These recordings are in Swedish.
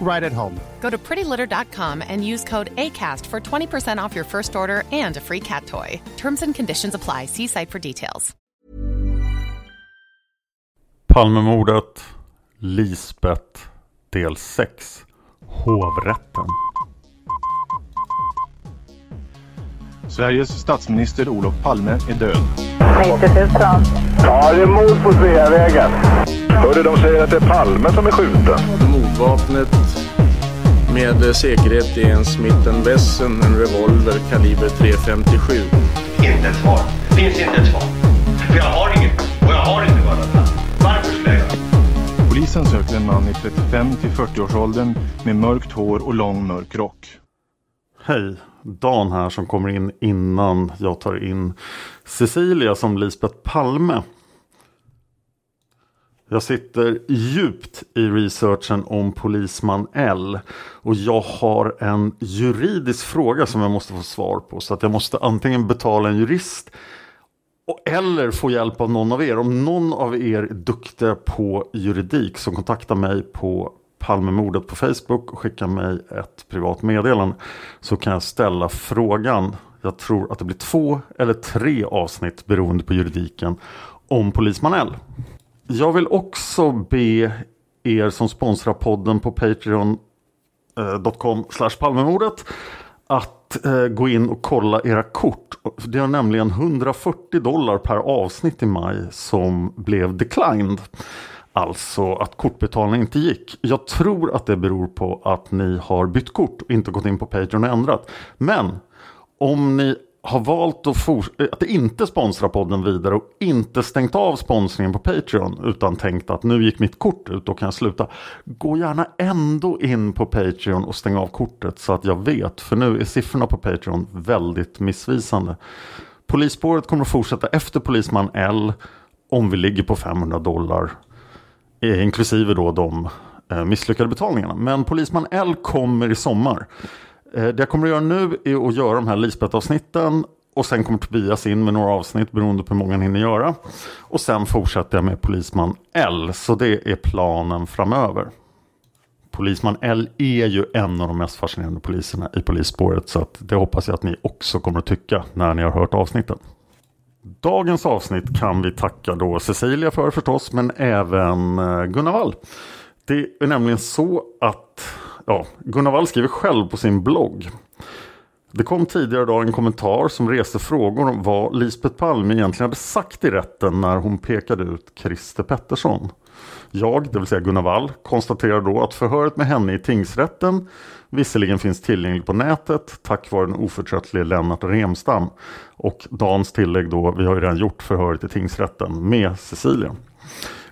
right at home. Go to prettylitter.com and use code ACAST for 20% off your first order and a free cat toy. Terms and conditions apply. See site for details. Palmemordet, Lisbeth, del 6. Hovrätten. Sveriges statsminister Olof Palme är död. 90 000. Ja, det är mord på Sveavägen. Hörde de säger att det är Palme som är skjuten. Mordvapnet med säkerhet är en Smith Wesson, en revolver kaliber .357. Inte ett svar. Finns inte ett svar. För jag har inget. Och jag har inte varit Varför skulle jag Polisen söker en man i 35 till 40-årsåldern med mörkt hår och lång mörk rock. Hej, Dan här som kommer in innan jag tar in Cecilia som Lisbeth Palme. Jag sitter djupt i researchen om polisman L och jag har en juridisk fråga som jag måste få svar på så att jag måste antingen betala en jurist och eller få hjälp av någon av er. Om någon av er är duktiga på juridik så kontakta mig på Palmemordet på Facebook och skicka mig ett privat meddelande så kan jag ställa frågan. Jag tror att det blir två eller tre avsnitt beroende på juridiken om Polisman L. Jag vill också be er som sponsrar podden på patreon.com eh, palmemordet att eh, gå in och kolla era kort. Det är nämligen 140 dollar per avsnitt i maj som blev declined. Alltså att kortbetalning inte gick. Jag tror att det beror på att ni har bytt kort och inte gått in på Patreon och ändrat. Men om ni har valt att, eh, att inte sponsra podden vidare och inte stängt av sponsringen på Patreon utan tänkt att nu gick mitt kort ut, då kan jag sluta. Gå gärna ändå in på Patreon och stäng av kortet så att jag vet, för nu är siffrorna på Patreon väldigt missvisande. Polisspåret kommer att fortsätta efter Polisman L om vi ligger på 500 dollar eh, inklusive då de eh, misslyckade betalningarna. Men Polisman L kommer i sommar. Eh, det jag kommer att göra nu är att göra de här Lisbeth-avsnitten och sen kommer Tobias in med några avsnitt beroende på hur många han hinner göra. Och sen fortsätter jag med Polisman L, så det är planen framöver. Polisman L är ju en av de mest fascinerande poliserna i polisspåret så att det hoppas jag att ni också kommer att tycka när ni har hört avsnitten. Dagens avsnitt kan vi tacka då Cecilia för förstås, men även eh, Gunnar Wall. Det är nämligen så att ja, Gunnar Wall skriver själv på sin blogg. Det kom tidigare idag en kommentar som reste frågor om vad Lisbeth Palme egentligen hade sagt i rätten när hon pekade ut Christer Pettersson. Jag, det vill säga Gunnar Wall, konstaterar då att förhöret med henne i tingsrätten visserligen finns tillgängligt på nätet tack vare den oförtröttlige Lennart Remstam. Och Dans tillägg då, vi har ju redan gjort förhöret i tingsrätten med Cecilia.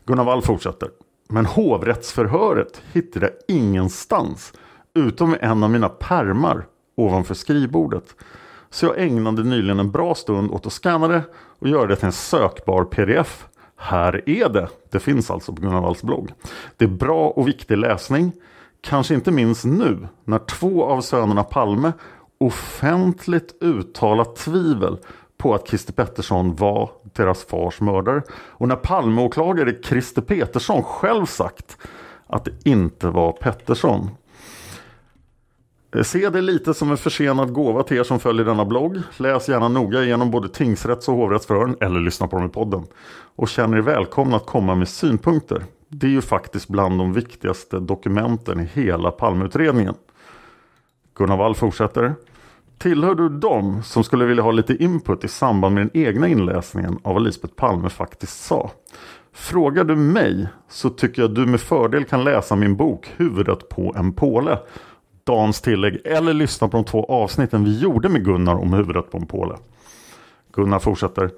Gunnar Wall fortsätter. Men hovrättsförhöret hittade jag ingenstans utom i en av mina permar ovanför skrivbordet. Så jag ägnade nyligen en bra stund åt att scanna det och göra det till en sökbar pdf. Här är det! Det finns alltså på Gunnar Walls blogg. Det är bra och viktig läsning. kanske inte minst nu när två av sönerna Palme offentligt uttalat tvivel på att Christer Pettersson var deras fars mördare. Och när Palmeåklagare Christer Petersson själv sagt att det inte var Pettersson. Eh, se det lite som en försenad gåva till er som följer denna blogg. Läs gärna noga igenom både tingsrätts och hovrättsförhören eller lyssna på dem i podden. Och känner er välkomna att komma med synpunkter. Det är ju faktiskt bland de viktigaste dokumenten i hela Palmeutredningen. Gunnar Wall fortsätter. Tillhör du dem som skulle vilja ha lite input i samband med den egna inläsningen av vad Lisbeth Palme faktiskt sa? Frågar du mig så tycker jag du med fördel kan läsa min bok Huvudet på en påle. Dans tillägg eller lyssna på de två avsnitten vi gjorde med Gunnar om huvudet på en påle. Gunnar fortsätter.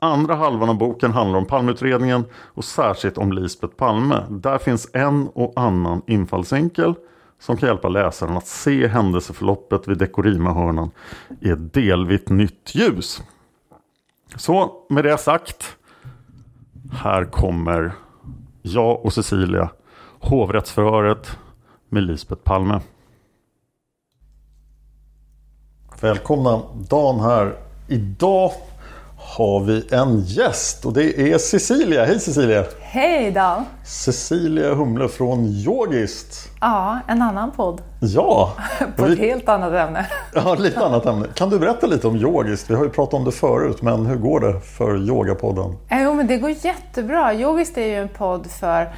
Andra halvan av boken handlar om Palmeutredningen och särskilt om Lisbeth Palme. Där finns en och annan infallsvinkel som kan hjälpa läsaren att se händelseförloppet vid Dekorima-hörnan i ett delvitt nytt ljus. Så med det sagt. Här kommer jag och Cecilia hovrättsförhöret med Lisbeth Palme. Välkomna Dan här. Idag har vi en gäst och det är Cecilia. Hej Cecilia! Hej Dan! Cecilia Humle från Yogist. Ja, en annan podd. Ja! På ett helt annat ämne. Ja, lite annat ämne. Kan du berätta lite om Yogist? Vi har ju pratat om det förut, men hur går det för Yogapodden? Jo, men det går jättebra. Yogist är ju en podd för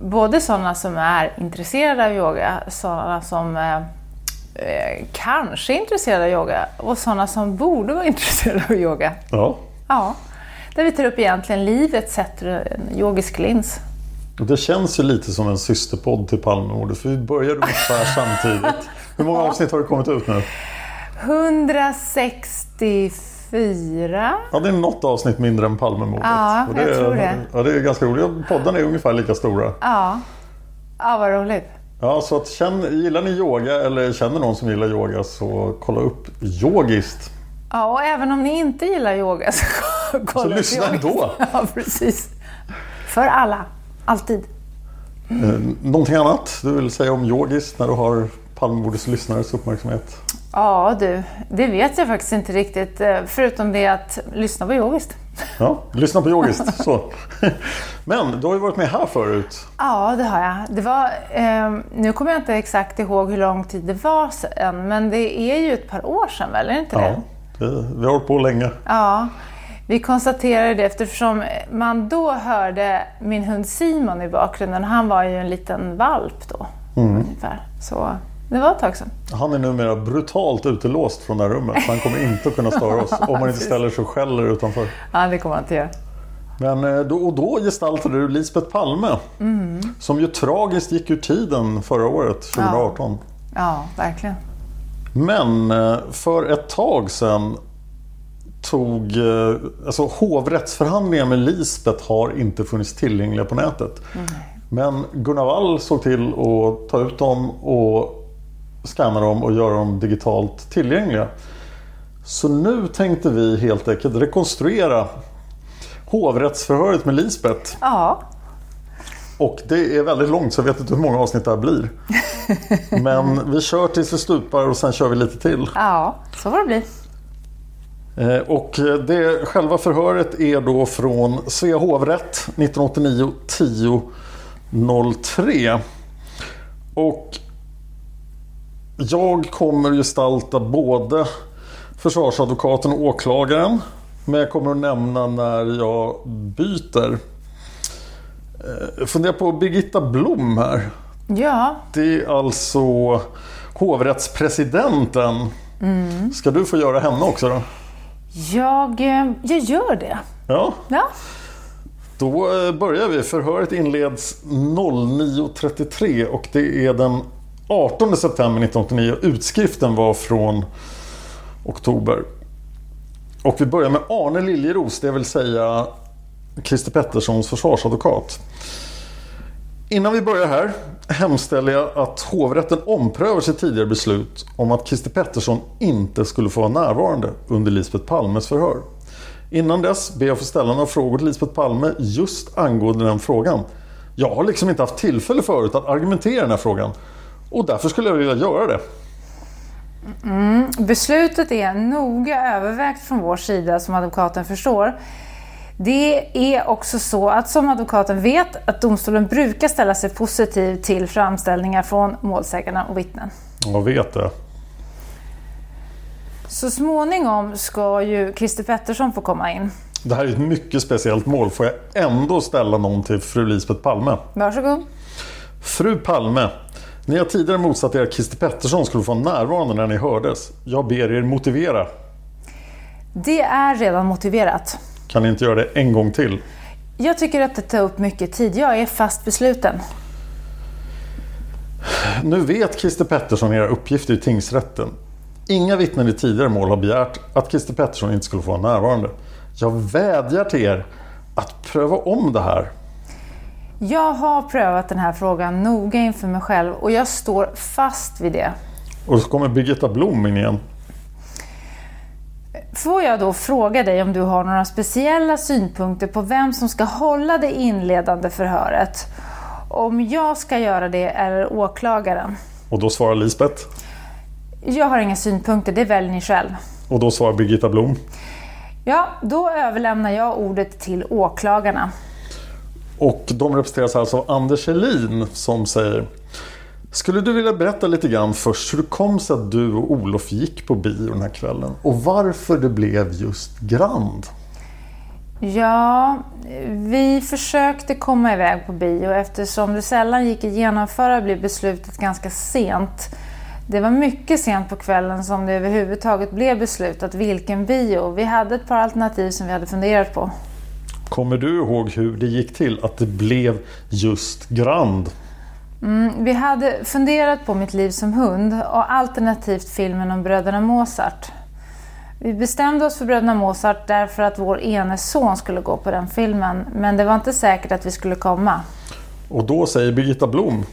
både sådana som är intresserade av yoga, sådana som eh, kanske är intresserade av yoga och sådana som borde vara intresserade av yoga. Ja. Ja. Där vi tar upp egentligen livet sett ur en yogisk lins. Det känns ju lite som en systerpodd till Palmemordet, för vi började ungefär samtidigt. Hur många avsnitt har det kommit ut nu? 164. Ja, det är något avsnitt mindre än Palmemordet. Ja, det jag är, tror det. Ja, det är ganska roligt. Poddarna är ungefär lika stora. Ja. Ja, vad roligt. Ja, så att känn, gillar ni yoga eller känner någon som gillar yoga så kolla upp Yogist. Ja, och även om ni inte gillar yoga så kolla Så lyssna ändå. Ja, precis. För alla. Alltid. Eh, någonting annat du vill säga om Yogist när du har Palmemordets lyssnares uppmärksamhet? Ja du, det vet jag faktiskt inte riktigt. eh, Förutom det att lyssna på yogiskt. Ja, lyssna på Yogist. så. Men du har ju varit med här förut. Ja, det har jag. Det var, eh, nu kommer jag inte exakt ihåg hur lång tid det var sedan, men det är ju ett par år sedan väl? Är det inte? Ja, det, vi har hållit på länge. Ja, vi konstaterade det eftersom man då hörde min hund Simon i bakgrunden. Han var ju en liten valp då, ungefär. Så det var ett tag sedan. Han är numera brutalt utelåst från det här rummet. så Han kommer inte att kunna störa oss om man inte ställer sig och skäller utanför. Ja, det kommer han inte göra. Men eh, då, och då gestaltade du Lisbeth Palme. Som ju tragiskt gick ur tiden förra året, 2018. Ja, verkligen. Men eh, för ett tag sedan tog... eh, Alltså hovrättsförhandlingar med Lisbeth har inte funnits tillgängliga på nätet. Men Gunnar Wall såg till att ta ut dem och scanna dem och göra dem digitalt tillgängliga. Så nu tänkte vi helt enkelt rekonstruera hovrättsförhöret med Lisbeth. Ja, Och det är väldigt långt så jag vet inte hur många avsnitt det här blir. Men vi kör tills vi stupar och sen kör vi lite till. ja, så får det bli. Eh, Och det, själva förhöret är då från Svea hovrätt 1989 10 03. Och jag kommer gestalta både försvarsadvokaten och åklagaren. Men jag kommer att nämna när jag byter. Eh, Fundera på Birgitta Blom här. Ja, Det är alltså hovrättspresidenten. Ska du få göra henne också då? jag, eh, jag gör det. Ja, Ja, då eh, börjar vi. Förhöret inleds 09.33 och det är den 18 september 1989. Utskriften var från oktober. Och vi börjar med Arne Liljeros, det vill säga Christer Petterssons försvarsadvokat. Innan vi börjar här hemställer jag att hovrätten omprövar sitt tidigare beslut om att Christer Pettersson inte skulle få vara närvarande under Lisbeth Palmes förhör. Innan dess ber jag att få ställa några frågor till Lisbeth Palme just angående den frågan. Jag har liksom inte haft tillfälle förut att argumentera i den här frågan Och därför skulle jag vilja göra det. Mm, beslutet är noga övervägt från vår sida som advokaten förstår. Det är också så att som advokaten vet att domstolen brukar ställa sig positiv till framställningar från målsägarna och vittnen. Jag vet det. Så småningom ska ju Christer Pettersson få komma in. Det här är ett mycket speciellt mål. Får jag ändå ställa någon till fru Lisbeth Palme? Varsågod. Fru Palme, ni har tidigare motsatt er att Christer Pettersson skulle få vara närvarande när ni hördes. Jag ber er motivera. Det är redan motiverat. Kan ni inte göra det en gång till? Jag tycker att det tar upp mycket tid. Jag är fast besluten. Nu vet Christer Pettersson era uppgifter i tingsrätten. Inga vittnen i tidigare mål har begärt att Christer Pettersson inte skulle få vara närvarande. Jag vädjar till er att pröva om det här. Jag har prövat den här frågan noga inför mig själv och jag står fast vid det. Och så kommer Birgitta Blom in igen. Får jag då fråga dig om du har några speciella synpunkter på vem som ska hålla det inledande förhöret? Om jag ska göra det eller åklagaren? Och då svarar Lisbeth. Jag har inga synpunkter, det väljer ni själv. Och då svarar Birgitta Blom. Ja, då överlämnar jag ordet till åklagarna. Och de representeras alltså av Anders Helin som säger Skulle du vilja berätta lite grann först hur det kom sig att du och Olof gick på bio den här kvällen? Och varför det blev just Grand? Ja, vi försökte komma iväg på bio eftersom det sällan gick att genomföra blev beslutet ganska sent. Det var mycket sent på kvällen som det överhuvudtaget blev beslutat vilken bio. Vi hade ett par alternativ som vi hade funderat på. Kommer du ihåg hur det gick till att det blev just Grand? Mm, vi hade funderat på Mitt liv som hund och alternativt filmen om bröderna Mozart. Vi bestämde oss för bröderna Mozart därför att vår ene son skulle gå på den filmen, men det var inte säkert att vi skulle komma. Och då säger Birgitta Blom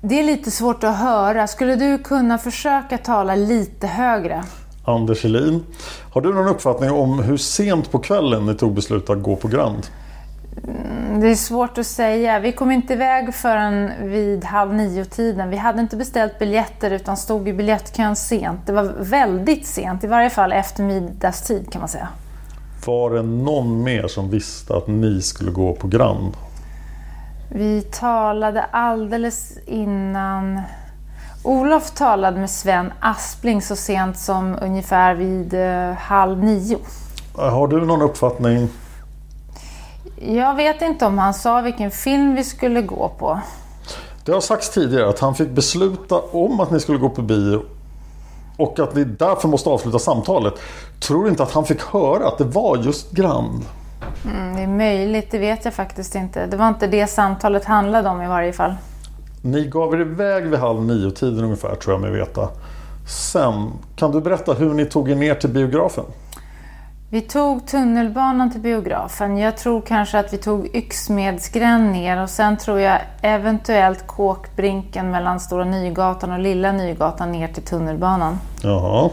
Det är lite svårt att höra. Skulle du kunna försöka tala lite högre? Anders Helin. Har du någon uppfattning om hur sent på kvällen ni tog beslutet att gå på Grand? Mm, Det är svårt att säga. Vi kom inte iväg förrän vid halv nio-tiden. Vi hade inte beställt biljetter utan stod i biljettkön sent. Det var väldigt sent, i varje fall efter middagstid kan man säga. Var det någon mer som visste att ni skulle gå på Grand? Vi talade alldeles innan... Olof talade med Sven Aspling så sent som ungefär vid eh, halv nio. Har du någon uppfattning? Jag vet inte om han sa vilken film vi skulle gå på. Det har sagts tidigare att han fick besluta om att ni skulle gå på bio och att ni därför måste avsluta samtalet. Tror du inte att han fick höra att det var just Grand? Mm, det är möjligt, det vet jag faktiskt inte. Det var inte det samtalet handlade om i varje fall. Ni gav er iväg vid halv nio-tiden ungefär tror jag mig veta. Sen, kan du berätta hur ni tog er ner till biografen? Vi tog tunnelbanan till biografen. Jag tror kanske att vi tog Yxmedsgränd ner och sen tror jag eventuellt Kåkbrinken mellan Stora Nygatan och Lilla Nygatan ner till tunnelbanan. Jaha.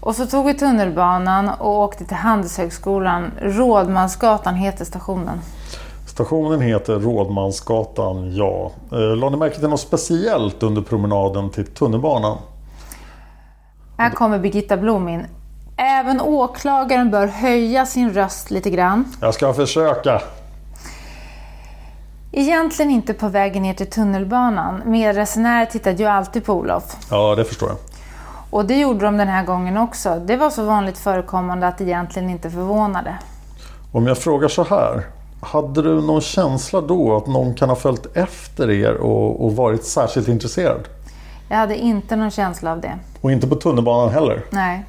Och så tog vi tunnelbanan och åkte till Handelshögskolan. Rådmansgatan heter stationen. Stationen heter Rådmansgatan, ja. Eh, La ni märke till något speciellt under promenaden till tunnelbanan? Här kommer Birgitta Blom in. Även åklagaren bör höja sin röst lite grann. Jag ska försöka. Egentligen inte på vägen ner till tunnelbanan. Medresenärer tittade ju alltid på Olof. Ja, det förstår jag. Och det gjorde de den här gången också. Det var så vanligt förekommande att det egentligen inte förvånade. Om jag frågar så här. Hade du någon känsla då att någon kan ha följt efter er och, och varit särskilt intresserad? Jag hade inte någon känsla av det. Och inte på tunnelbanan heller? Nej.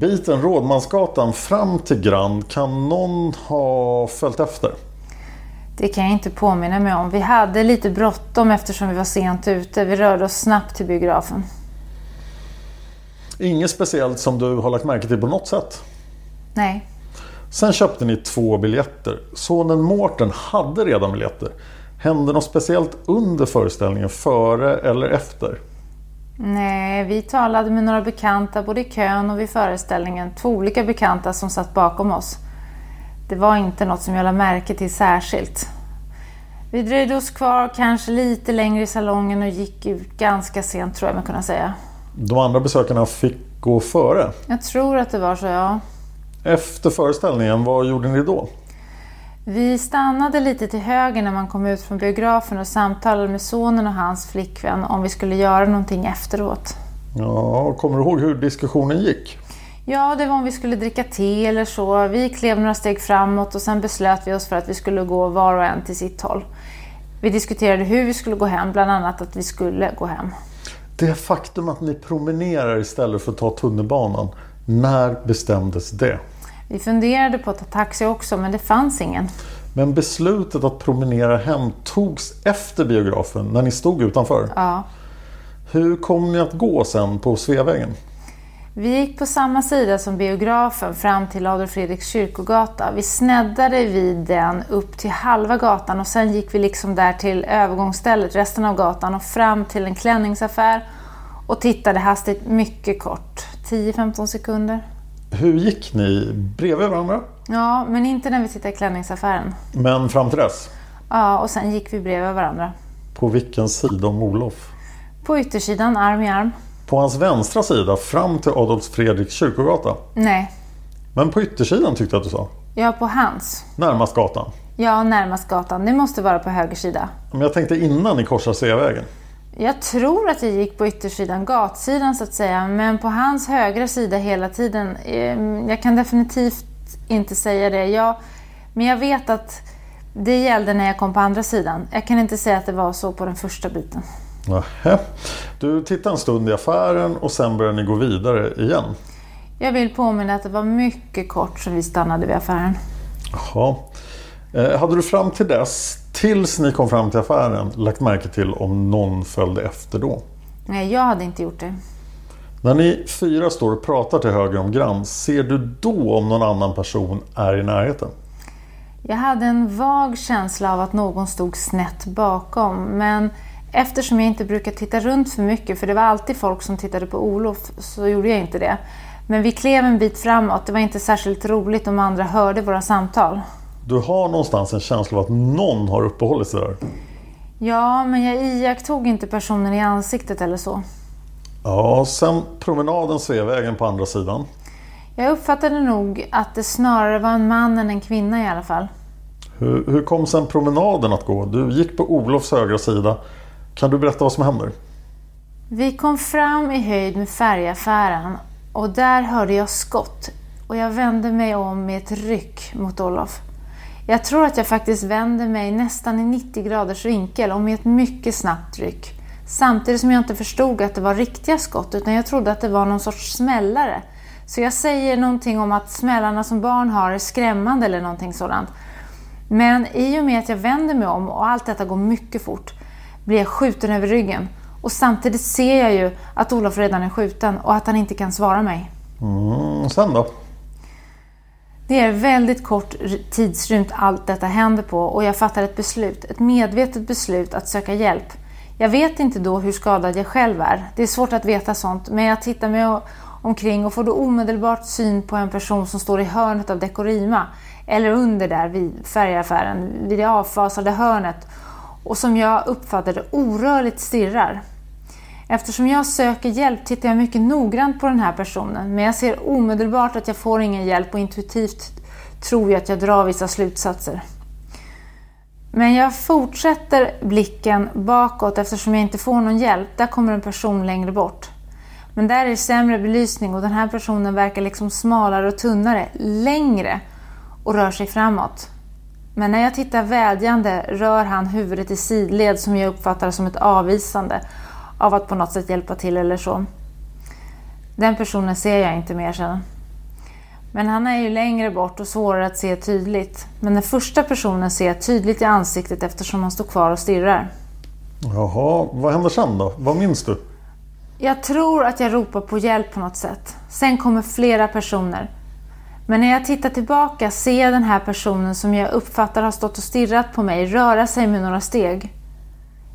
Biten Rådmansgatan fram till Grand, kan någon ha följt efter? Det kan jag inte påminna mig om. Vi hade lite bråttom eftersom vi var sent ute. Vi rörde oss snabbt till biografen. Inget speciellt som du har lagt märke till på något sätt? Nej. Sen köpte ni två biljetter. Sonen Mårten hade redan biljetter. Hände något speciellt under föreställningen, före eller efter? Nej, vi talade med några bekanta både i kön och vid föreställningen. Två olika bekanta som satt bakom oss. Det var inte något som jag lade märke till särskilt. Vi dröjde oss kvar kanske lite längre i salongen och gick ut ganska sent tror jag man kunna säga. De andra besökarna fick gå före. Jag tror att det var så, ja. Efter föreställningen, vad gjorde ni då? Vi stannade lite till höger när man kom ut från biografen och samtalade med sonen och hans flickvän om vi skulle göra någonting efteråt. Ja, kommer du ihåg hur diskussionen gick? Ja, det var om vi skulle dricka te eller så. Vi klev några steg framåt och sen beslöt vi oss för att vi skulle gå var och en till sitt håll. Vi diskuterade hur vi skulle gå hem, bland annat att vi skulle gå hem. Det faktum att ni promenerar istället för att ta tunnelbanan, när bestämdes det? Vi funderade på att ta taxi också, men det fanns ingen. Men beslutet att promenera hem togs efter biografen, när ni stod utanför? Ja. Hur kom ni att gå sen på Sveavägen? Vi gick på samma sida som biografen fram till Adolf Fredriks kyrkogata. Vi sneddade vid den upp till halva gatan och sen gick vi liksom där till övergångsstället, resten av gatan och fram till en klänningsaffär och tittade hastigt mycket kort, 10-15 sekunder. Hur gick ni? Bredvid varandra? Ja, men inte när vi tittade i klänningsaffären. Men fram till dess? Ja, och sen gick vi bredvid varandra. På vilken sida om Olof? På yttersidan, arm i arm. På hans vänstra sida fram till Adolf Fredriks kyrkogata? Nej. Men på yttersidan tyckte jag att du sa? Ja, på hans. Närmast gatan? Ja, närmast gatan. Det måste vara på höger sida. Men jag tänkte innan ni korsar Sveavägen. Jag tror att jag gick på yttersidan, gatsidan så att säga, men på hans högra sida hela tiden. Ehm, jag kan definitivt inte säga det. Jag, men jag vet att det gällde när jag kom på andra sidan. Jag kan inte säga att det var så på den första biten. Nähä. Du tittar en stund i affären och sen börjar ni gå vidare igen. Jag vill påminna att det var mycket kort som vi stannade vid affären. Jaha. Eh, hade du fram till dess, tills ni kom fram till affären, lagt märke till om någon följde efter då? Nej, jag hade inte gjort det. När ni fyra står och pratar till höger om Grans, ser du då om någon annan person är i närheten? Jag hade en vag känsla av att någon stod snett bakom, men eftersom jag inte brukar titta runt för mycket, för det var alltid folk som tittade på Olof, så gjorde jag inte det. Men vi klev en bit framåt, det var inte särskilt roligt om andra hörde våra samtal. Du har någonstans en känsla av att någon har uppehållit sig där? Ja, men jag iakttog inte personen i ansiktet eller så. Ja, sen promenaden Sveavägen på andra sidan. Jag uppfattade nog att det snarare var en man än en kvinna i alla fall. Hur, hur kom sen promenaden att gå? Du gick på Olofs högra sida. Kan du berätta vad som händer? Vi kom fram i höjd med färgaffären och där hörde jag skott och jag vände mig om med ett ryck mot Olof. Jag tror att jag faktiskt vänder mig nästan i 90 graders vinkel och med ett mycket snabbt ryck. Samtidigt som jag inte förstod att det var riktiga skott utan jag trodde att det var någon sorts smällare. Så jag säger någonting om att smällarna som barn har är skrämmande eller någonting sådant. Men i och med att jag vänder mig om och allt detta går mycket fort blir jag skjuten över ryggen. Och samtidigt ser jag ju att Olof redan är skjuten och att han inte kan svara mig. Mm, sen då? Det är väldigt kort tidsrymd allt detta händer på och jag fattar ett beslut, ett medvetet beslut att söka hjälp. Jag vet inte då hur skadad jag själv är. Det är svårt att veta sånt, men jag tittar mig omkring och får då omedelbart syn på en person som står i hörnet av Dekorima, eller under där vid färgaffären, vid det avfasade hörnet och som jag uppfattade orörligt stirrar. Eftersom jag söker hjälp tittar jag mycket noggrant på den här personen men jag ser omedelbart att jag får ingen hjälp och intuitivt tror jag att jag drar vissa slutsatser. Men jag fortsätter blicken bakåt eftersom jag inte får någon hjälp. Där kommer en person längre bort. Men där är det sämre belysning och den här personen verkar liksom smalare och tunnare, längre och rör sig framåt. Men när jag tittar vädjande rör han huvudet i sidled som jag uppfattar som ett avvisande av att på något sätt hjälpa till eller så. Den personen ser jag inte mer sen. Men han är ju längre bort och svårare att se tydligt. Men den första personen ser jag tydligt i ansiktet eftersom han står kvar och stirrar. Jaha, vad händer sen då? Vad minns du? Jag tror att jag ropar på hjälp på något sätt. Sen kommer flera personer. Men när jag tittar tillbaka ser jag den här personen som jag uppfattar har stått och stirrat på mig röra sig med några steg.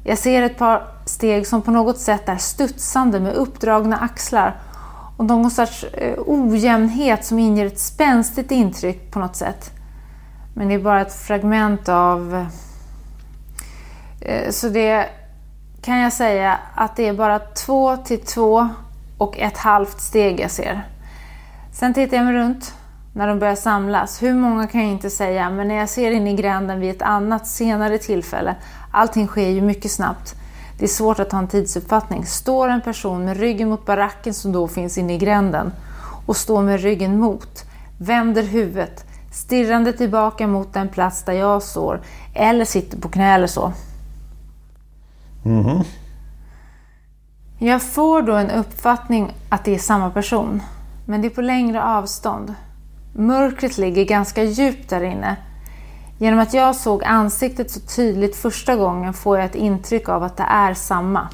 Jag ser ett par steg som på något sätt är studsande med uppdragna axlar och någon sorts eh, ojämnhet som inger ett spänstigt intryck på något sätt. Men det är bara ett fragment av... Eh, så det kan jag säga att det är bara två till två och ett halvt steg jag ser. Sen tittar jag mig runt när de börjar samlas. Hur många kan jag inte säga, men när jag ser in i gränden vid ett annat senare tillfälle, allting sker ju mycket snabbt. Det är svårt att ha en tidsuppfattning. Står en person med ryggen mot baracken som då finns inne i gränden och står med ryggen mot, vänder huvudet, stirrande tillbaka mot den plats där jag står eller sitter på knä eller så. Mhm. Jag får då en uppfattning att det är samma person, men det är på längre avstånd. Mörkret ligger ganska djupt där inne. Genom att jag såg ansiktet så tydligt första gången får jag ett intryck av att det är samma.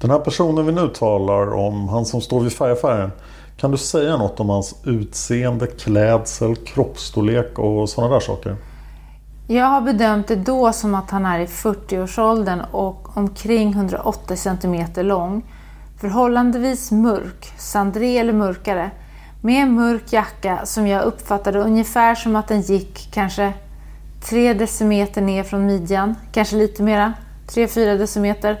Den här personen vi nu talar om, han som står vid färgaffären. Kan du säga något om hans utseende, klädsel, kroppsstorlek och sådana där saker? Jag har bedömt det då som att han är i 40-årsåldern och omkring 180 cm lång. Förhållandevis mörk, sandré eller mörkare. Med en mörk jacka som jag uppfattade ungefär som att den gick kanske tre decimeter ner från midjan, kanske lite mera, 3-4 decimeter.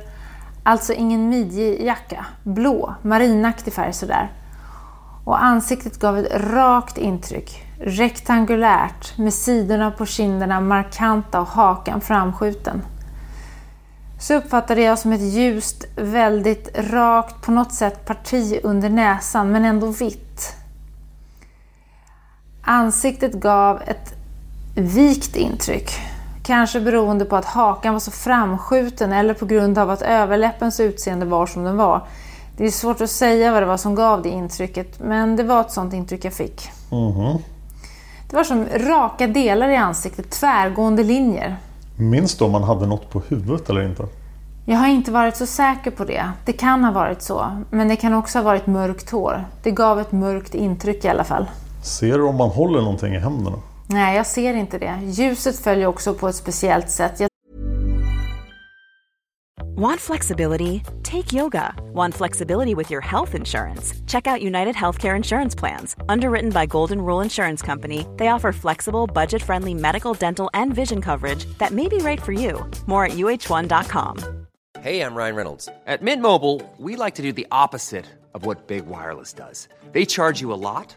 Alltså ingen midjejacka, blå, marinaktig färg sådär. Och ansiktet gav ett rakt intryck, rektangulärt med sidorna på kinderna markanta och hakan framskjuten. Så uppfattade jag som ett ljust, väldigt rakt, på något sätt parti under näsan men ändå vitt. Ansiktet gav ett vikt intryck. Kanske beroende på att hakan var så framskjuten eller på grund av att överläppens utseende var som den var. Det är svårt att säga vad det var som gav det intrycket, men det var ett sånt intryck jag fick. Mhm. Det var som raka delar i ansiktet, tvärgående linjer. Minns du om han hade något på huvudet eller inte? Jag har inte varit så säker på det. Det kan ha varit så, men det kan också ha varit mörkt hår. Det gav ett mörkt intryck i alla fall. Ser du om han håller någonting i händerna? Nej, jag ser inte det. Ljuset följer också på ett speciellt sätt. Jag Want flexibility? Take yoga. Want flexibility with your health insurance? Check out United Healthcare Insurance Plans. Underwritten by Golden Rule Insurance Company, they offer flexible, budget friendly medical, dental, and vision coverage that may be right for you. More at uh1.com. Hey, I'm Ryan Reynolds. At Mint Mobile, we like to do the opposite of what Big Wireless does. They charge you a lot,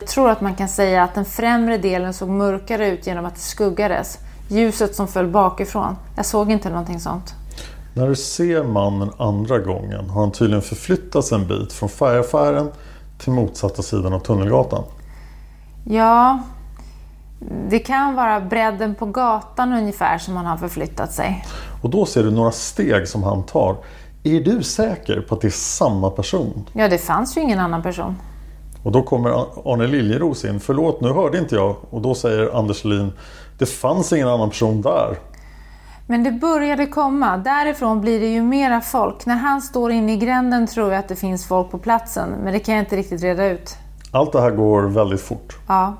Jag tror att man kan säga att den främre delen såg mörkare ut genom att det skuggades. Ljuset som föll bakifrån. Jag såg inte någonting sånt. När du ser mannen andra gången har han tydligen förflyttats en bit från färgaffären till motsatta sidan av Tunnelgatan. Ja, det kan vara bredden på gatan ungefär som han har förflyttat sig. Och då ser du några steg som han tar. Är du säker på att det är samma person? Ja, det fanns ju ingen annan person. Och då kommer Arne Liljeros in. Förlåt, nu hörde inte jag. Och då säger Anders Lin. Det fanns ingen annan person där. Men det började komma. Därifrån blir det ju mera folk. När han står inne i gränden tror jag att det finns folk på platsen. Men det kan jag inte riktigt reda ut. Allt det här går väldigt fort. Ja.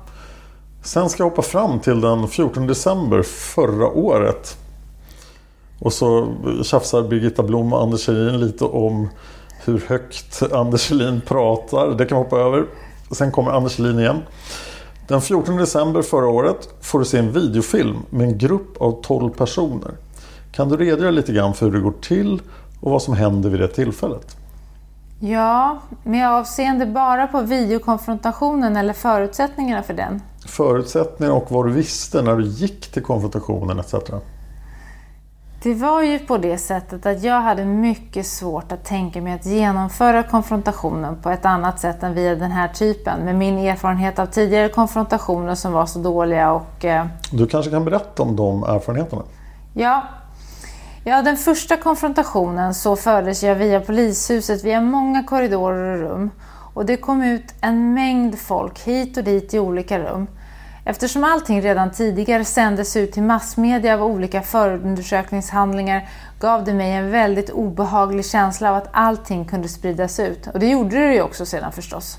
Sen ska jag hoppa fram till den 14 december förra året. Och så tjafsar Birgitta Blom och Anders Kjellin lite om hur högt Anders Kjellin pratar. Det kan vi hoppa över. Sen kommer Anders Kjellin igen. Den 14 december förra året får du se en videofilm med en grupp av 12 personer. Kan du redogöra lite grann för hur det går till och vad som händer vid det tillfället? Ja, med avseende bara på videokonfrontationen eller förutsättningarna för den? Förutsättningar och vad du visste när du gick till konfrontationen etc. Det var ju på det sättet att jag hade mycket svårt att tänka mig att genomföra konfrontationen på ett annat sätt än via den här typen. Med min erfarenhet av tidigare konfrontationer som var så dåliga och... Eh, du kanske kan berätta om de erfarenheterna? Ja. Ja, den första konfrontationen så fördes jag via polishuset via många korridorer och rum. Och det kom ut en mängd folk hit och dit i olika rum. Eftersom allting redan tidigare sändes ut till massmedia av olika förundersökningshandlingar gav det mig en väldigt obehaglig känsla av att allting kunde spridas ut. Och det gjorde det ju också sedan förstås.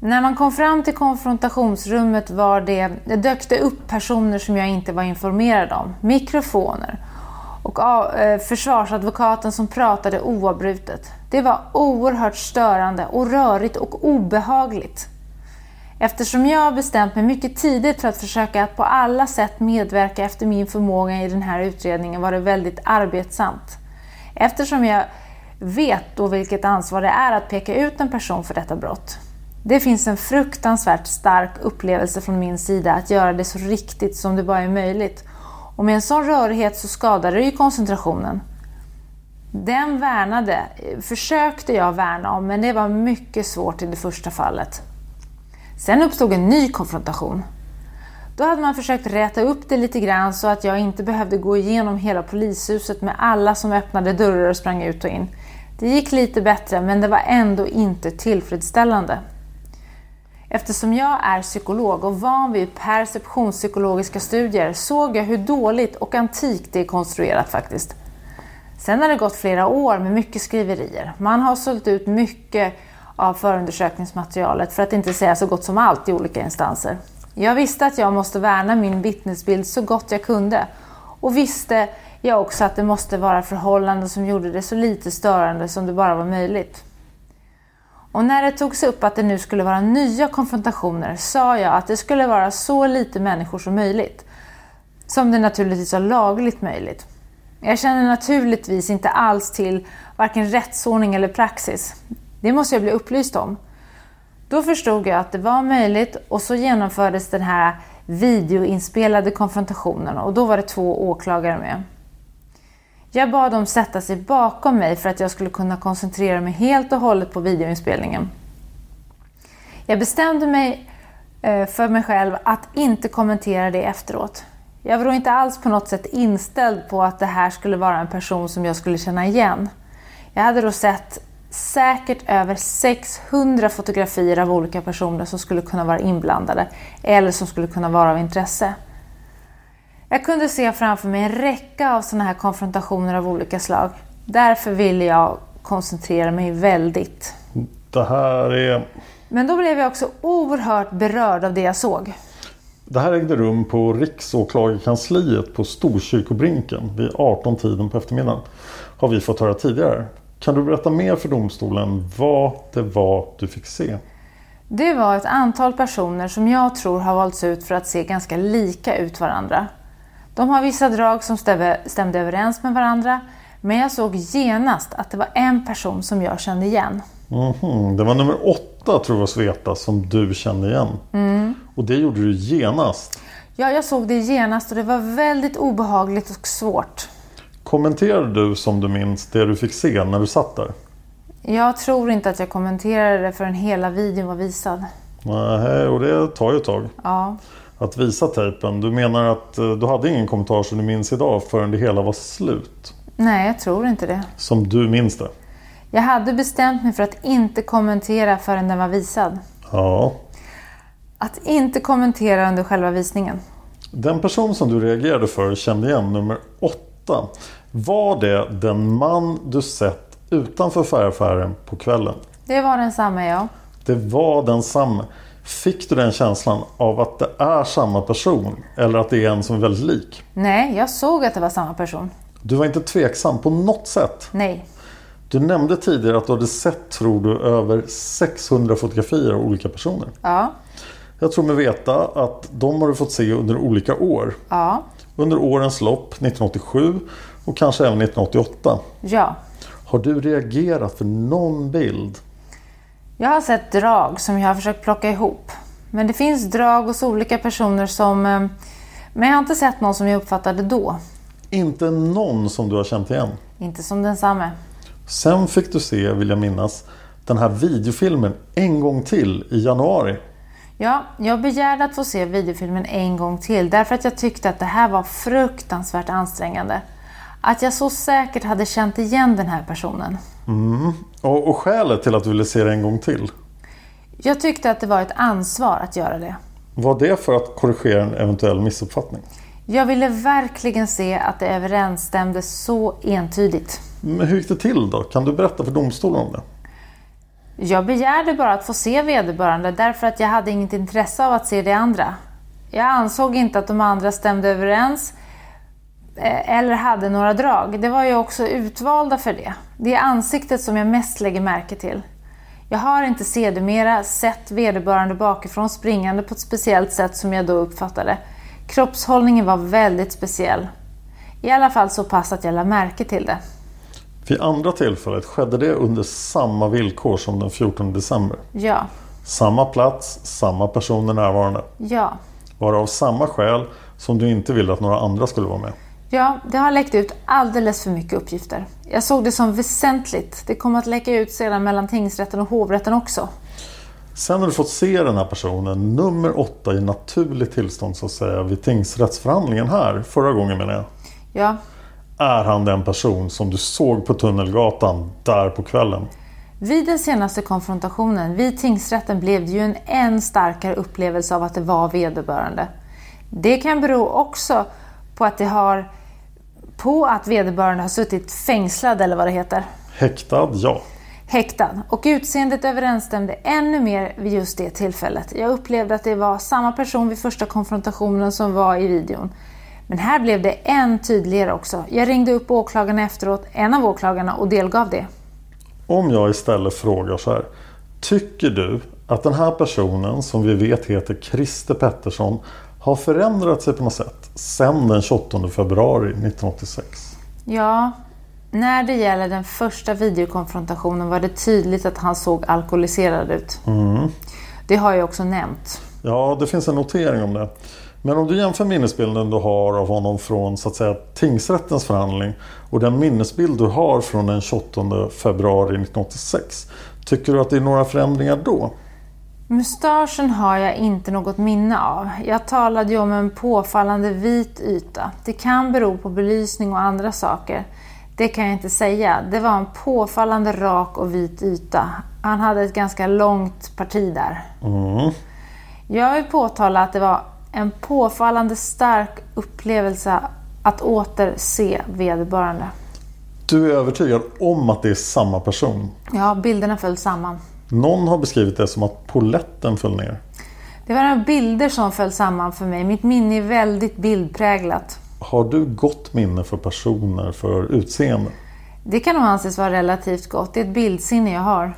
När man kom fram till konfrontationsrummet var det, det dök det upp personer som jag inte var informerad om. Mikrofoner och eh, försvarsadvokaten som pratade oavbrutet. Det var oerhört störande och rörigt och obehagligt. Eftersom jag bestämt mig mycket tidigt för att försöka att på alla sätt medverka efter min förmåga i den här utredningen var det väldigt arbetsamt. Eftersom jag vet då vilket ansvar det är att peka ut en person för detta brott. Det finns en fruktansvärt stark upplevelse från min sida att göra det så riktigt som det bara är möjligt. Och med en sån rörighet så skadar det ju koncentrationen. Den värnade, eh, försökte jag värna om, men det var mycket svårt i det första fallet. Sen uppstod en ny konfrontation. Då hade man försökt räta upp det lite grann så att jag inte behövde gå igenom hela polishuset med alla som öppnade dörrar och sprang ut och in. Det gick lite bättre men det var ändå inte tillfredsställande. Eftersom jag är psykolog och van vid perceptionspsykologiska studier såg jag hur dåligt och antikt det är konstruerat faktiskt. Sen har det gått flera år med mycket skriverier. Man har sålt ut mycket av förundersökningsmaterialet, för att inte säga så gott som allt i olika instanser. Jag visste att jag måste värna min vittnesbild så gott jag kunde och visste jag också att det måste vara förhållanden som gjorde det så lite störande som det bara var möjligt. Och när det togs upp att det nu skulle vara nya konfrontationer sa jag att det skulle vara så lite människor som möjligt. Som det naturligtvis var lagligt möjligt. Jag känner naturligtvis inte alls till varken rättsordning eller praxis. Det måste jag bli upplyst om. Då förstod jag att det var möjligt och så genomfördes den här videoinspelade konfrontationen och då var det två åklagare med. Jag bad dem sätta sig bakom mig för att jag skulle kunna koncentrera mig helt och hållet på videoinspelningen. Jag bestämde mig eh, för mig själv att inte kommentera det efteråt. Jag var då inte alls på något sätt inställd på att det här skulle vara en person som jag skulle känna igen. Jag hade då sett säkert över 600 fotografier av olika personer som skulle kunna vara inblandade eller som skulle kunna vara av intresse. Jag kunde se framför mig en räcka av sådana här konfrontationer av olika slag. Därför ville jag koncentrera mig väldigt. Det här är... Men då blev jag också oerhört berörd av det jag såg. Det här ägde rum på Riksåklagarkansliet på Storkyrkobrinken vid 18-tiden på eftermiddagen. Har vi fått höra tidigare. Kan du berätta mer för domstolen vad det var du fick se? Det var ett antal personer som jag tror har valts ut för att se ganska lika ut varandra. De har vissa drag som stämde överens med varandra, men jag såg genast att det var en person som jag kände igen. Mm -hmm. Det var nummer åtta tror jag Sveta som du kände igen. Mm. Och det gjorde du genast? Ja, jag såg det genast och det var väldigt obehagligt och svårt. Kommenterade du som du minns det du fick se när du satt där? Jag tror inte att jag kommenterade det förrän hela videon var visad. Nej, och det tar ju ett tag. Ja. Att visa tejpen. Du menar att eh, du hade ingen kommentar som du minns idag förrän det hela var slut? Nej, jag tror inte det. Som du minns det? Jag hade bestämt mig för att inte kommentera förrän den var visad. Ja. Att inte kommentera under själva visningen. Den person som du reagerade för kände igen nummer åtta. Var det den man du sett utanför färgaffären på kvällen? Det var densamma, ja. Det var densamma. Fick du den känslan av att det är samma person eller att det är en som är väldigt lik? Nej, jag såg att det var samma person. Du var inte tveksam på något sätt? Nej. Du nämnde tidigare att du hade sett, tror du, över 600 fotografier av olika personer. Ja. Jag tror mig veta att de har du fått se under olika år. Ja. Under årens lopp, 1987 och kanske även 1988. Ja. Har du reagerat för någon bild? Jag har sett drag som jag har försökt plocka ihop. Men det finns drag hos olika personer som... eh, Men jag har inte sett någon som jag uppfattade då. Inte någon som du har känt igen. Inte som densamme. Sen fick du se, vill jag minnas, den här videofilmen en gång till i januari. Ja, jag begärde att få se videofilmen en gång till därför att jag tyckte att det här var fruktansvärt ansträngande. Att jag så säkert hade känt igen den här personen. Mm. Och, och skälet till att du ville se det en gång till? Jag tyckte att det var ett ansvar att göra det. Var det för att korrigera en eventuell missuppfattning? Jag ville verkligen se att det överensstämde så entydigt. Men hur gick det till då? Kan du berätta för domstolen om det? Jag begärde bara att få se vederbörande därför att jag hade inget intresse av att se det andra. Jag ansåg inte att de andra stämde överens eller hade några drag. Det var ju också utvalda för det. Det är ansiktet som jag mest lägger märke till. Jag har inte sedermera sett vederbörande bakifrån springande på ett speciellt sätt som jag då uppfattade. Kroppshållningen var väldigt speciell. I alla fall så pass att jag lade märke till det. Vid andra tillfället skedde det under samma villkor som den 14 december. Ja. Samma plats, samma personer närvarande. Ja. Var det av samma skäl som du inte ville att några andra skulle vara med? Ja, det har läckt ut alldeles för mycket uppgifter. Jag såg det som väsentligt. Det kommer att läcka ut sedan mellan tingsrätten och hovrätten också. Sen har du fått se den här personen, nummer åtta i naturligt tillstånd så att säga, vid tingsrättsförhandlingen här, förra gången menar jag. Ja. Är han den person som du såg på Tunnelgatan där på kvällen? Vid den senaste konfrontationen vid tingsrätten blev det ju en än starkare upplevelse av att det var vederbörande. Det kan bero också på att det har på att vederbörande har suttit fängslad eller vad det heter. Häktad, ja. Häktad. Och utseendet överensstämde ännu mer vid just det tillfället. Jag upplevde att det var samma person vid första konfrontationen som var i videon. Men här blev det än tydligare också. Jag ringde upp åklagarna efteråt, en av åklagarna, och delgav det. Om jag istället frågar så här. Tycker du att den här personen som vi vet heter Christer Pettersson har förändrat sig på något sätt sedan den 28 februari 1986? Ja, när det gäller den första videokonfrontationen var det tydligt att han såg alkoholiserad ut. Mm. Det har jag också nämnt. Ja, det finns en notering om det. Men om du jämför minnesbilden du har av honom från så att säga, tingsrättens förhandling och den minnesbild du har från den 28 februari 1986. Tycker du att det är några förändringar då? Mustaschen har jag inte något minne av. Jag talade ju om en påfallande vit yta. Det kan bero på belysning och andra saker. Det kan jag inte säga. Det var en påfallande rak och vit yta. Han hade ett ganska långt parti där. Mm. Jag vill påtala att det var en påfallande stark upplevelse att åter se vederbörande. Du är övertygad om att det är samma person? Ja, bilderna föll samman. Någon har beskrivit det som att poletten föll ner. Det var några bilder som föll samman för mig. Mitt minne är väldigt bildpräglat. Har du gott minne för personer, för utseende? Det kan nog anses vara relativt gott. Det är ett bildsinne jag har.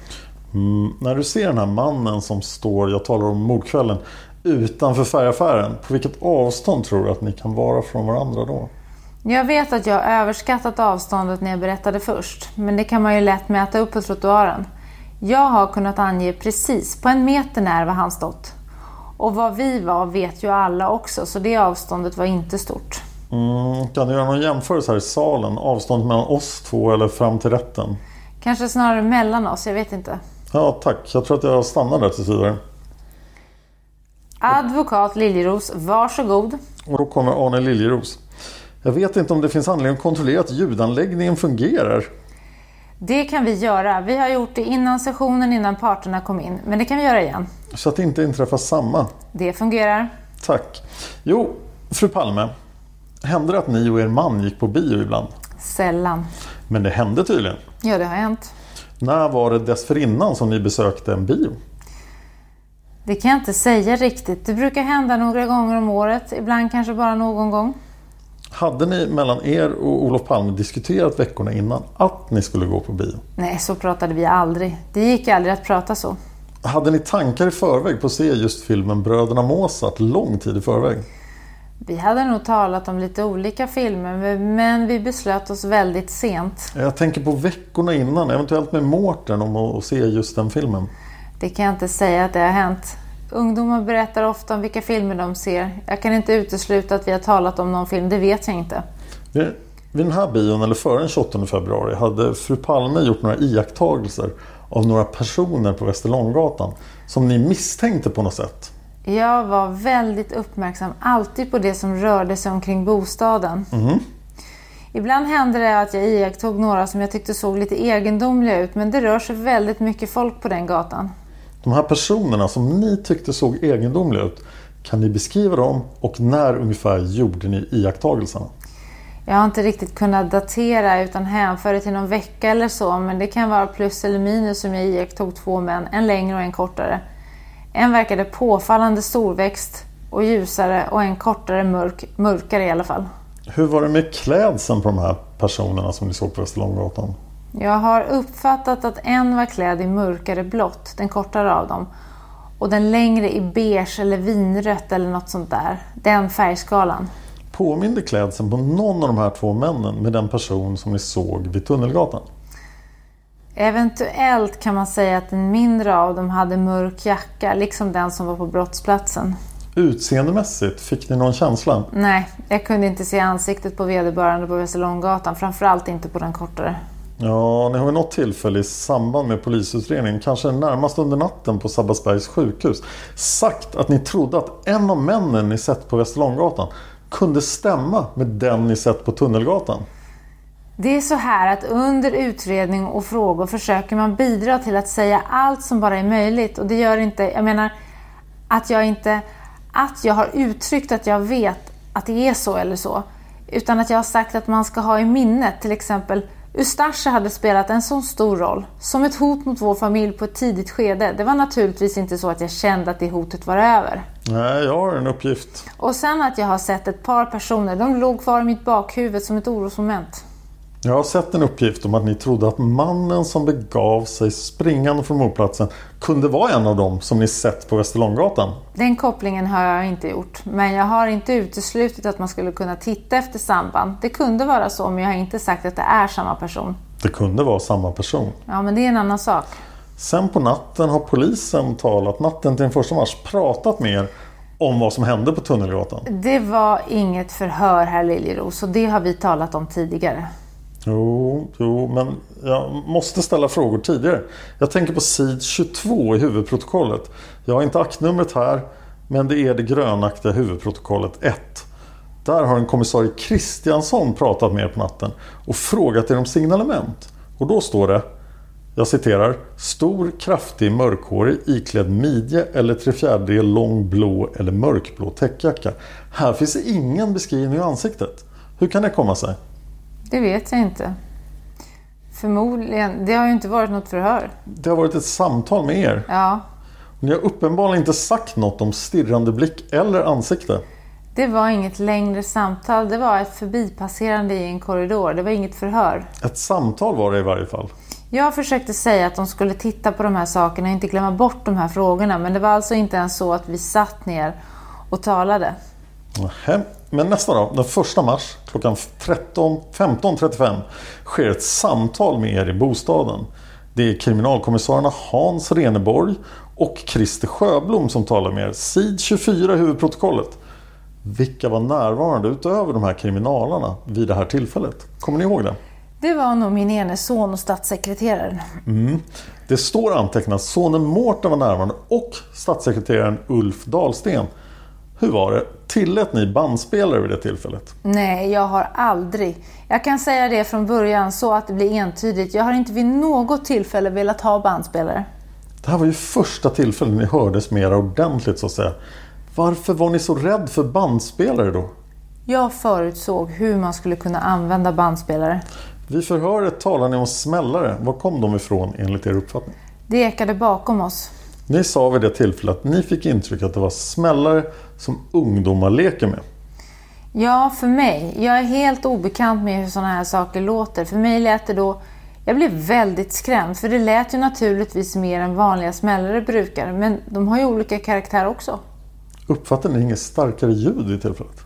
Mm, när du ser den här mannen som står, jag talar om mordkvällen, utanför färgaffären. På vilket avstånd tror du att ni kan vara från varandra då? Jag vet att jag överskattat avståndet när jag berättade först. Men det kan man ju lätt mäta upp på trottoaren. Jag har kunnat ange precis, på en meter när var han stått. Och var vi var vet ju alla också, så det avståndet var inte stort. Mm, kan du göra någon jämförelse här i salen? Avståndet mellan oss två eller fram till rätten? Kanske snarare mellan oss, jag vet inte. Ja, tack. Jag tror att jag stannar där tills vidare. Advokat Liljeros, varsågod. Och då kommer Arne Liljeros. Jag vet inte om det finns anledning att kontrollera att ljudanläggningen fungerar. Det kan vi göra. Vi har gjort det innan sessionen, innan parterna kom in. Men det kan vi göra igen. Så att det inte inträffar samma. Det fungerar. Tack. Jo, fru Palme. Hände det att ni och er man gick på bio ibland? Sällan. Men det hände tydligen. Ja, det har hänt. När var det dessförinnan som ni besökte en bio? Det kan jag inte säga riktigt. Det brukar hända några gånger om året. Ibland kanske bara någon gång. Hade ni mellan er och Olof Palme diskuterat veckorna innan att ni skulle gå på bio? Nej, så pratade vi aldrig. Det gick aldrig att prata så. Hade ni tankar i förväg på att se just filmen Bröderna Mozart lång tid i förväg? Vi hade nog talat om lite olika filmer men vi beslöt oss väldigt sent. Jag tänker på veckorna innan, eventuellt med Mårten om att se just den filmen. Det kan jag inte säga att det har hänt. Ungdomar berättar ofta om vilka filmer de ser. Jag kan inte utesluta att vi har talat om någon film, det vet jag inte. Vid, den här bion, eller före den 28 februari, hade fru Palme gjort några iakttagelser av några personer på Västerlånggatan som ni misstänkte på något sätt. Jag var väldigt uppmärksam alltid på det som rörde sig omkring bostaden. Mhm. Ibland hände det att jag iakttog några som jag tyckte såg lite egendomliga ut men det rör sig väldigt mycket folk på den gatan. De här personerna som ni tyckte såg egendomliga ut, kan ni beskriva dem och när ungefär gjorde ni iakttagelserna? Jag har inte riktigt kunnat datera utan hänför det till någon vecka eller så men det kan vara plus eller minus som jag iakttog två män, en längre och en kortare. En verkade påfallande storväxt och ljusare och en kortare mörk, mörkare i alla fall. Hur var det med klädseln på de här personerna som ni såg på Västerlånggatan? Jag har uppfattat att en var klädd i mörkare blått, den kortare av dem. Och den längre i beige eller vinrött eller något sånt där. Den färgskalan. Påminde klädseln på någon av de här två männen med den person som ni såg vid Tunnelgatan? Eventuellt kan man säga att den mindre av dem hade mörk jacka, liksom den som var på brottsplatsen. Utseendemässigt, fick ni någon känsla? Nej, jag kunde inte se ansiktet på vederbörande på Västerlånggatan, framförallt inte på den kortare. Ja, ni har vid något tillfälle i samband med polisutredningen, kanske närmast under natten på Sabbatsbergs sjukhus, sagt att ni trodde att en av männen ni sett på Västerlånggatan kunde stämma med den ni sett på Tunnelgatan. Det är så här att under utredning och frågor försöker man bidra till att säga allt som bara är möjligt och det gör inte, jag menar att jag inte, att jag har uttryckt att jag vet att det är så eller så. Utan att jag har sagt att man ska ha i minnet till exempel Ustasja hade spelat en så stor roll, som ett hot mot vår familj på ett tidigt skede. Det var naturligtvis inte så att jag kände att det hotet var över. Nej, jag har en uppgift. Och sen att jag har sett ett par personer, de låg kvar i mitt bakhuvud som ett orosmoment. Jag har sett en uppgift om att ni trodde att mannen som begav sig springande från mordplatsen kunde vara en av dem som ni sett på Västerlånggatan. Den kopplingen har jag inte gjort, men jag har inte uteslutit att man skulle kunna titta efter samband. Det kunde vara så, men jag har inte sagt att det är samma person. Det kunde vara samma person. Ja, men det är en annan sak. Sen på natten har polisen talat, natten till den 1 mars, pratat med er om vad som hände på Tunnelgatan. Det var inget förhör här Liljeros och det har vi talat om tidigare. Jo, jo, men jag måste ställa frågor tidigare. Jag tänker på sid 22 i huvudprotokollet. Jag har inte aktnumret här, men det är det grönaktiga huvudprotokollet 1. Där har en kommissarie Kristiansson pratat med er på natten och frågat er om signalement. Och då står det, jag citerar, Stor, kraftig, mörkhårig, iklädd midje eller trefjärdedel lång blå eller mörkblå täckjacka. Här finns ingen beskrivning av ansiktet. Hur kan det komma sig? Det vet jag inte. Förmodligen. Det har ju inte varit något förhör. Det har varit ett samtal med er. Ja, Ni har uppenbarligen inte sagt något om stirrande blick eller ansikte. det var inget längre samtal. Det var ett förbipasserande i en korridor. Det var inget förhör. Ett samtal var det i varje fall. Jag försökte säga att de skulle titta på de här sakerna och inte glömma bort de här frågorna. Men det var alltså inte ens så att vi satt ner och talade. Nähä. Men nästa dag, den 1 mars klockan 13 15.35 sker ett samtal med er i bostaden. Det är kriminalkommissarierna Hans Reneborg och Christer Sjöblom som talar med er. Sid 24 i huvudprotokollet. Vilka var närvarande utöver de här kriminalarna vid det här tillfället? Kommer ni ihåg det? Det var nog min ene son och statssekreteraren. Mm. Det står antecknat att sonen Mårten var närvarande och statssekreteraren Ulf Dahlsten. Hur var det? Tillät ni bandspelare vid det tillfället? Nej, jag har aldrig. Jag kan säga det från början så att det blir entydigt. Jag har inte vid något tillfälle velat ha bandspelare. Det här var ju första tillfället ni hördes mer ordentligt så att säga. Varför var ni så rädd för bandspelare då? Jag förutsåg hur man skulle kunna använda bandspelare. Vid förhöret talar ni om smällare. Var kom de ifrån enligt er uppfattning? Det ekade bakom oss. Ni sa vid det tillfället att ni fick intryck att det var smällare som ungdomar leker med. Ja, för mig. Jag är helt obekant med hur sådana här saker låter. För mig lät det då... Jag blev väldigt skrämd, för det lät ju naturligtvis mer än vanliga smällare brukar. Men de har ju olika karaktär också. Uppfattade ni inget starkare ljud vid tillfället?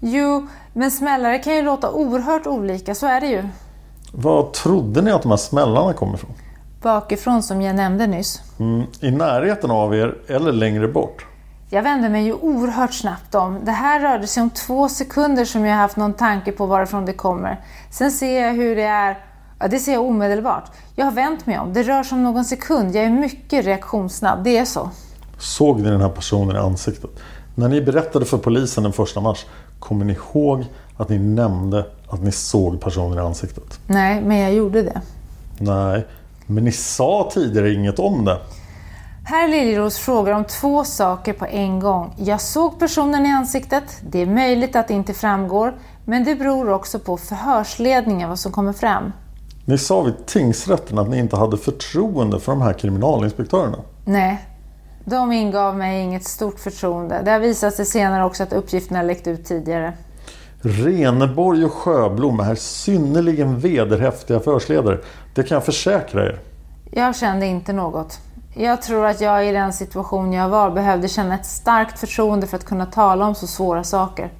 Jo, men smällare kan ju låta oerhört olika, så är det ju. Var trodde ni att de här smällarna kom ifrån? Bakifrån som jag nämnde nyss. Mm, I närheten av er eller längre bort? Jag vände mig ju oerhört snabbt om. Det här rörde sig om två sekunder som jag haft någon tanke på varifrån det kommer. Sen ser jag hur det är Ja, det ser jag omedelbart. Jag har vänt mig om. Det rör sig om någon sekund. Jag är mycket reaktionssnabb. Det är så. Såg ni den här personen i ansiktet? När ni berättade för polisen den första mars, kommer ni ihåg att ni nämnde att ni såg personen i ansiktet? Nej, men jag gjorde det. Nej, men ni sa tidigare inget om det. Herr Liljeros frågar om två saker på en gång. Jag såg personen i ansiktet. Det är möjligt att det inte framgår, men det beror också på förhörsledningen vad som kommer fram. Ni sa vid tingsrätten att ni inte hade förtroende för de här kriminalinspektörerna. Nej, de ingav mig inget stort förtroende. Det har visat sig senare också att uppgifterna läckt ut tidigare. Reneborg och Sjöblom är synnerligen vederhäftiga förhörsledare. Det kan jag försäkra er. Jag kände inte något. Jag tror att jag i den situation jag var behövde känna ett starkt förtroende för att kunna tala om så svåra saker.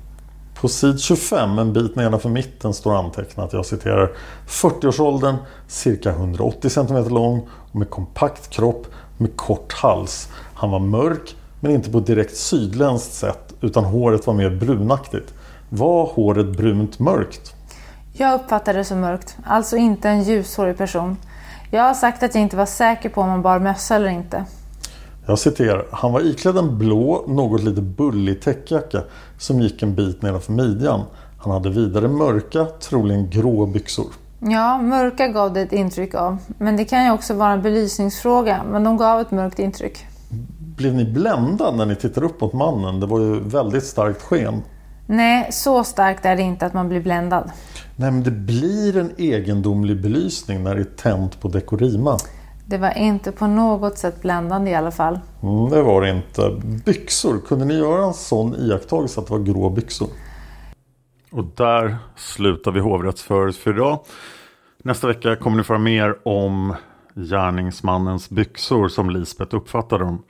På sid 25, en bit nedanför mitten, står antecknat, jag citerar 40-årsåldern, cirka 180 cm lång och med kompakt kropp med kort hals. Han var mörk, men inte på ett direkt sydländskt sätt, utan håret var mer brunaktigt. Var håret brunt mörkt? Jag uppfattade det som mörkt, alltså inte en ljushårig person. Jag har sagt att jag inte var säker på om han bar mössa eller inte. Jag citerar. Han var iklädd en blå, något lite bullig täckjacka som gick en bit nedanför midjan. Han hade vidare mörka, troligen grå byxor. Ja, mörka gav det ett intryck av. Men det kan ju också vara en belysningsfråga, men de gav ett mörkt intryck. Blev ni bländad när ni tittade upp mot mannen? Det var ju väldigt starkt sken. Nej, så starkt är det inte att man blir bländad. Nej, men det blir en egendomlig belysning när det är tänt på dekorima. Det var inte på något sätt bländande i alla fall. Mm, det var det inte. Byxor, kunde ni göra en sån iakttagelse att det var grå byxor? Och där slutar vi hovrättsförhöret för idag. Nästa vecka kommer ni få mer om gärningsmannens byxor som Lisbeth uppfattade dem.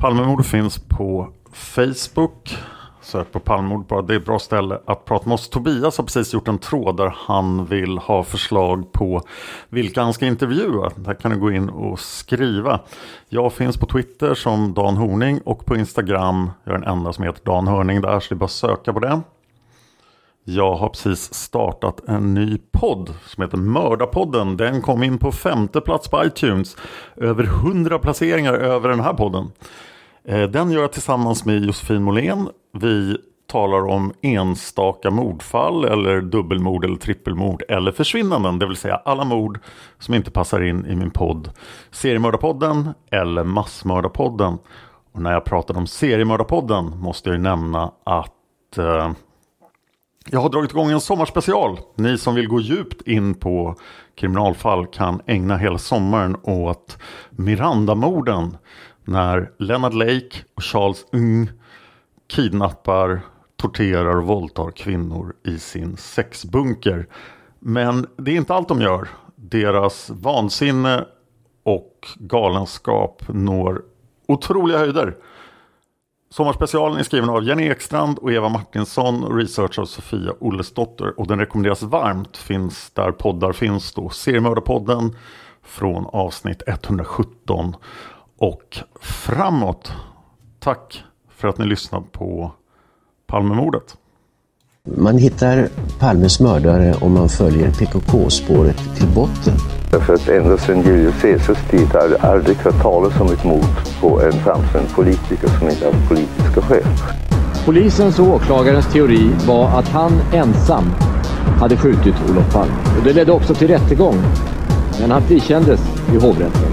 Palmemordet finns på Facebook. Sök på Palmord bara. Det är ett bra ställe att prata med oss. Tobias har precis gjort en tråd där han vill ha förslag på vilka han ska intervjua. Där kan du gå in och skriva. Jag finns på Twitter som Dan Horning och på Instagram. Jag är den enda som heter Dan Hörning där så det är bara att söka på det. Jag har precis startat en ny podd som heter Mördarpodden. Den kom in på femte plats på iTunes. Över hundra placeringar över den här podden. Eh, den gör jag tillsammans med Josefin Måhlén. Vi talar om enstaka mordfall eller dubbelmord eller trippelmord eller försvinnanden. Det vill säga alla mord som inte passar in i min podd Seriemördarpodden eller Massmördarpodden. Och när jag pratar om Seriemördarpodden måste jag nämna att eh, jag har dragit igång en sommarspecial. Ni som vill gå djupt in på kriminalfall kan ägna hela sommaren åt Mirandamorden när Leonard Lake och Charles Ng kidnappar, torterar och våldtar kvinnor i sin sexbunker. Men det är inte allt de gör. Deras vansinne och galenskap når otroliga höjder. Sommarspecialen är skriven av Jenny Ekstrand och Eva Martinsson och research av Sofia Ollesdotter och den rekommenderas varmt. Finns där poddar finns då. Seriemördarpodden från avsnitt 117 och framåt. Tack för att ni lyssnar på Palmemordet. Man hittar Palmes mördare om man följer PKK-spåret till botten. Därför att ända sedan Julius Caesars tid har det aldrig hört talas om ett mord på en framstående politiker som inte har politiska skäl. Polisens och åklagarens teori var att han ensam hade skjutit Olof Palme. Och det ledde också till rättegång. Men han frikändes i hovrätten.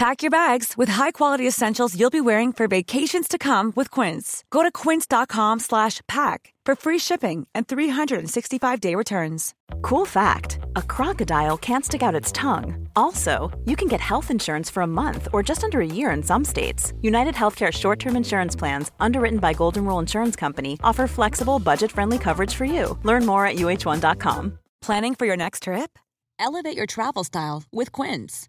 Pack your bags with high-quality essentials you'll be wearing for vacations to come with Quince. Go to quince.com slash pack for free shipping and 365-day returns. Cool fact a crocodile can't stick out its tongue. Also, you can get health insurance for a month or just under a year in some states. United Healthcare short term insurance plans, underwritten by Golden Rule Insurance Company, offer flexible, budget friendly coverage for you. Learn more at uh1.com. Planning for your next trip? Elevate your travel style with Quince.